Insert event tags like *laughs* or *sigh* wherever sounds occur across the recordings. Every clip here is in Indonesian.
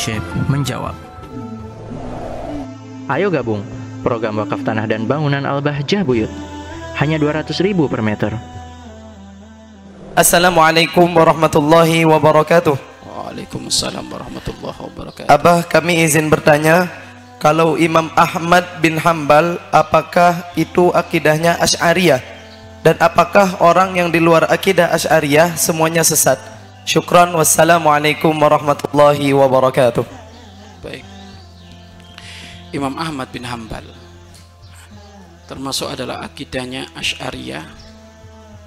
Syekh menjawab. Ayo gabung program wakaf tanah dan bangunan Al-Bahjah Buyut. Hanya 200 ribu per meter. Assalamualaikum warahmatullahi wabarakatuh. Waalaikumsalam warahmatullahi wabarakatuh. Abah kami izin bertanya, kalau Imam Ahmad bin Hambal, apakah itu akidahnya Ash'ariyah? Dan apakah orang yang di luar akidah Ash'ariyah semuanya sesat? Syukran wassalamualaikum warahmatullahi wabarakatuh. Baik. Imam Ahmad bin Hambal termasuk adalah akidahnya Ash'ariyah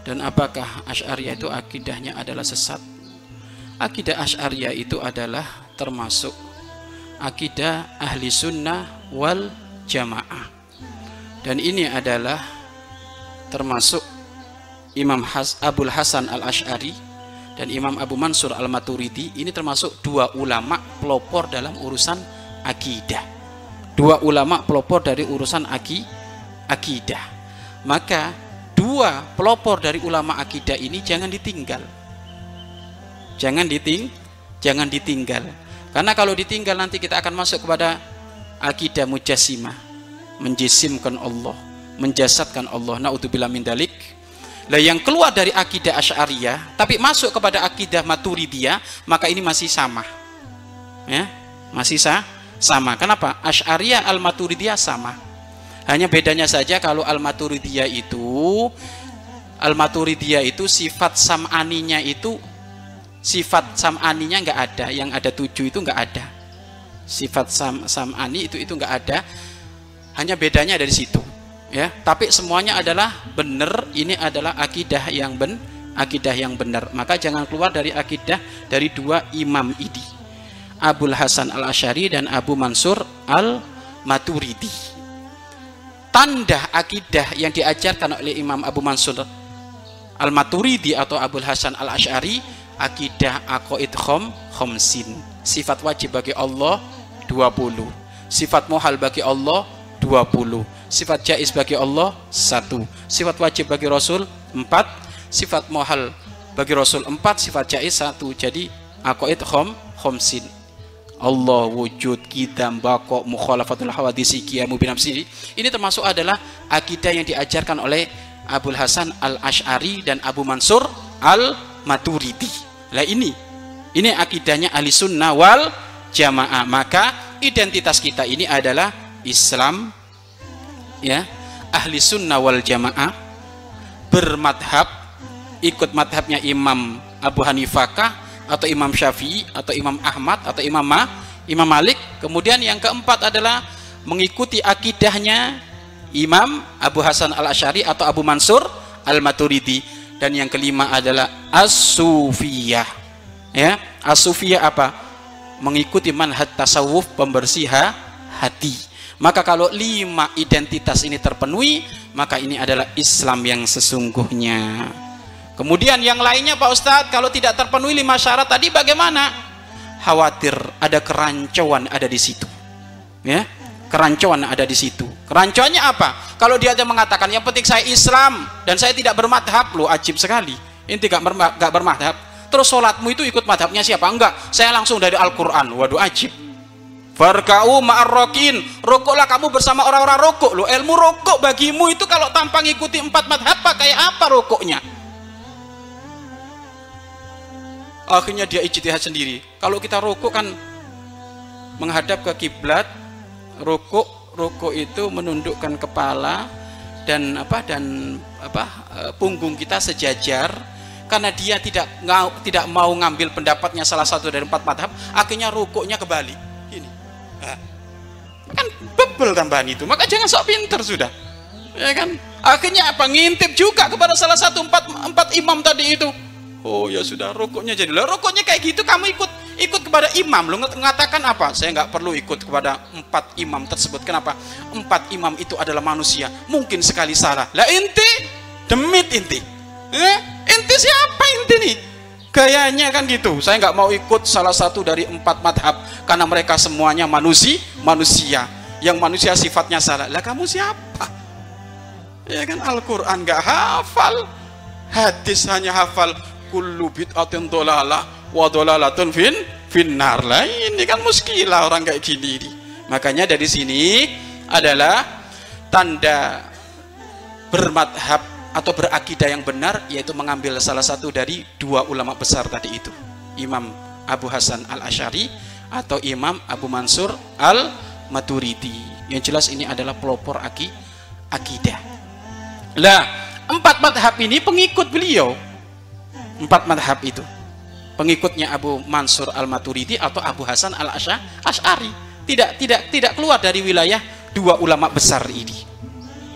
dan apakah Ash'ariyah itu akidahnya adalah sesat? Akidah Ash'ariyah itu adalah termasuk akidah ahli sunnah wal jamaah dan ini adalah termasuk Imam Has, Abul Hasan al Ash'ari dan Imam Abu Mansur al Maturidi ini termasuk dua ulama pelopor dalam urusan akidah. Dua ulama pelopor dari urusan aki, akidah. Maka dua pelopor dari ulama akidah ini jangan ditinggal. Jangan diting jangan ditinggal. Karena kalau ditinggal nanti kita akan masuk kepada akidah mujassimah, menjisimkan Allah, menjasadkan Allah. Naudzubillah min dalik. Lah yang keluar dari akidah Asy'ariyah tapi masuk kepada akidah Maturidiyah, maka ini masih sama. Ya, masih sah, sama. Kenapa? Asy'ariyah al-Maturidiyah sama. Hanya bedanya saja kalau al-Maturidiyah itu al-Maturidiyah itu sifat sam'aninya itu sifat sam'aninya nggak ada yang ada tujuh itu nggak ada sifat sam sam'ani itu itu nggak ada hanya bedanya dari situ ya tapi semuanya adalah benar. Ini adalah akidah yang ben akidah yang benar. Maka jangan keluar dari akidah dari dua imam ini. Abul Hasan al Ashari dan Abu Mansur al Maturidi tanda akidah yang diajarkan oleh Imam Abu Mansur al Maturidi atau Abul Hasan al Ashari akidah aqaid khom khomsin. Sifat wajib bagi Allah 20 sifat mohal bagi Allah 20 sifat jais bagi Allah satu. Sifat wajib bagi Rasul 4 sifat mohal bagi Rasul 4 sifat jais satu. Jadi aqaid khom khomsin. Allah wujud kita bako mukhalafatul hawadisi qiyamu binafsi ini termasuk adalah akidah yang diajarkan oleh Abul Hasan al Ash'ari dan Abu Mansur al Maturidi. Lah ini, ini akidahnya ahli sunnah wal jamaah. Maka identitas kita ini adalah Islam, ya, ahli sunnah wal jamaah, bermadhab, ikut madhabnya Imam Abu Hanifah atau Imam Syafi'i atau Imam Ahmad atau Imam Ma, Imam Malik. Kemudian yang keempat adalah mengikuti akidahnya Imam Abu Hasan al Ashari atau Abu Mansur al Maturidi dan yang kelima adalah as-sufiyah ya. As-sufiyah apa? Mengikuti manhaj tasawuf pembersih hati maka kalau lima identitas ini terpenuhi maka ini adalah Islam yang sesungguhnya kemudian yang lainnya Pak Ustadz kalau tidak terpenuhi lima syarat tadi bagaimana khawatir ada kerancuan ada di situ ya kerancuan ada di situ. Kerancuannya apa? Kalau dia aja mengatakan yang penting saya Islam dan saya tidak bermadhab, lo ajib sekali. Ini tidak bermadhab. Terus sholatmu itu ikut madhabnya siapa? Enggak, saya langsung dari Al-Quran. Waduh ajib. Farka'u ma'arrokin. Rokoklah kamu bersama orang-orang rokok. Lo Ilmu rokok bagimu itu kalau tanpa ngikuti empat madhab kayak apa rokoknya? Akhirnya dia ijtihad sendiri. Kalau kita rokok kan Menghadap ke kiblat rukuk rukuk itu menundukkan kepala dan apa? Dan apa? E, punggung kita sejajar. Karena dia tidak tidak mau ngambil pendapatnya salah satu dari empat madhab akhirnya rukuknya nah, *laughs* kan bebel tambahan itu maka jangan sok pinter sudah. Ya kan? Akhirnya apa? Ngintip juga kepada salah satu empat empat imam tadi itu. Oh ya sudah rukuknya jadi. Lah rukuknya kayak gitu kamu ikut ikut kepada imam. Lu mengatakan apa? Saya nggak perlu ikut kepada empat imam tersebut. Kenapa? Empat imam itu adalah manusia. Mungkin sekali salah. Lah inti? Demit inti. Eh? inti siapa inti nih gayanya kan gitu. Saya nggak mau ikut salah satu dari empat madhab karena mereka semuanya manusia manusia. Yang manusia sifatnya salah. Lah kamu siapa? Ya kan Al-Quran nggak hafal. Hadis hanya hafal kullu bid'atin dolalah wa dolalatun fin Finar lah ini kan muskilah orang kayak gini nih. Makanya dari sini adalah tanda bermadhab atau berakidah yang benar yaitu mengambil salah satu dari dua ulama besar tadi itu. Imam Abu Hasan al Ashari atau Imam Abu Mansur al Maturidi yang jelas ini adalah pelopor aki akidah. Lah empat madhab ini pengikut beliau. Empat madhab itu. Pengikutnya Abu Mansur al Maturidi atau Abu Hasan al Ashari tidak tidak tidak keluar dari wilayah dua ulama besar ini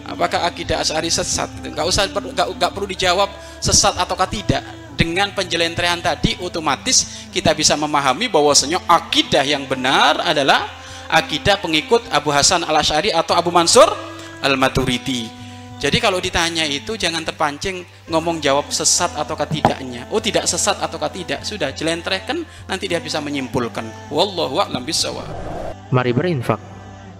apakah akidah Asy'ari sesat nggak usah nggak, nggak perlu dijawab sesat ataukah tidak dengan penjelentrehan tadi otomatis kita bisa memahami bahwasanya akidah yang benar adalah akidah pengikut Abu Hasan al Ashari atau Abu Mansur al Maturidi jadi kalau ditanya itu jangan terpancing ngomong jawab sesat ataukah tidaknya. Oh tidak sesat ataukah tidak. Sudah jelentrehkan nanti dia bisa menyimpulkan. Wallahu a'lam bishawab. Mari berinfak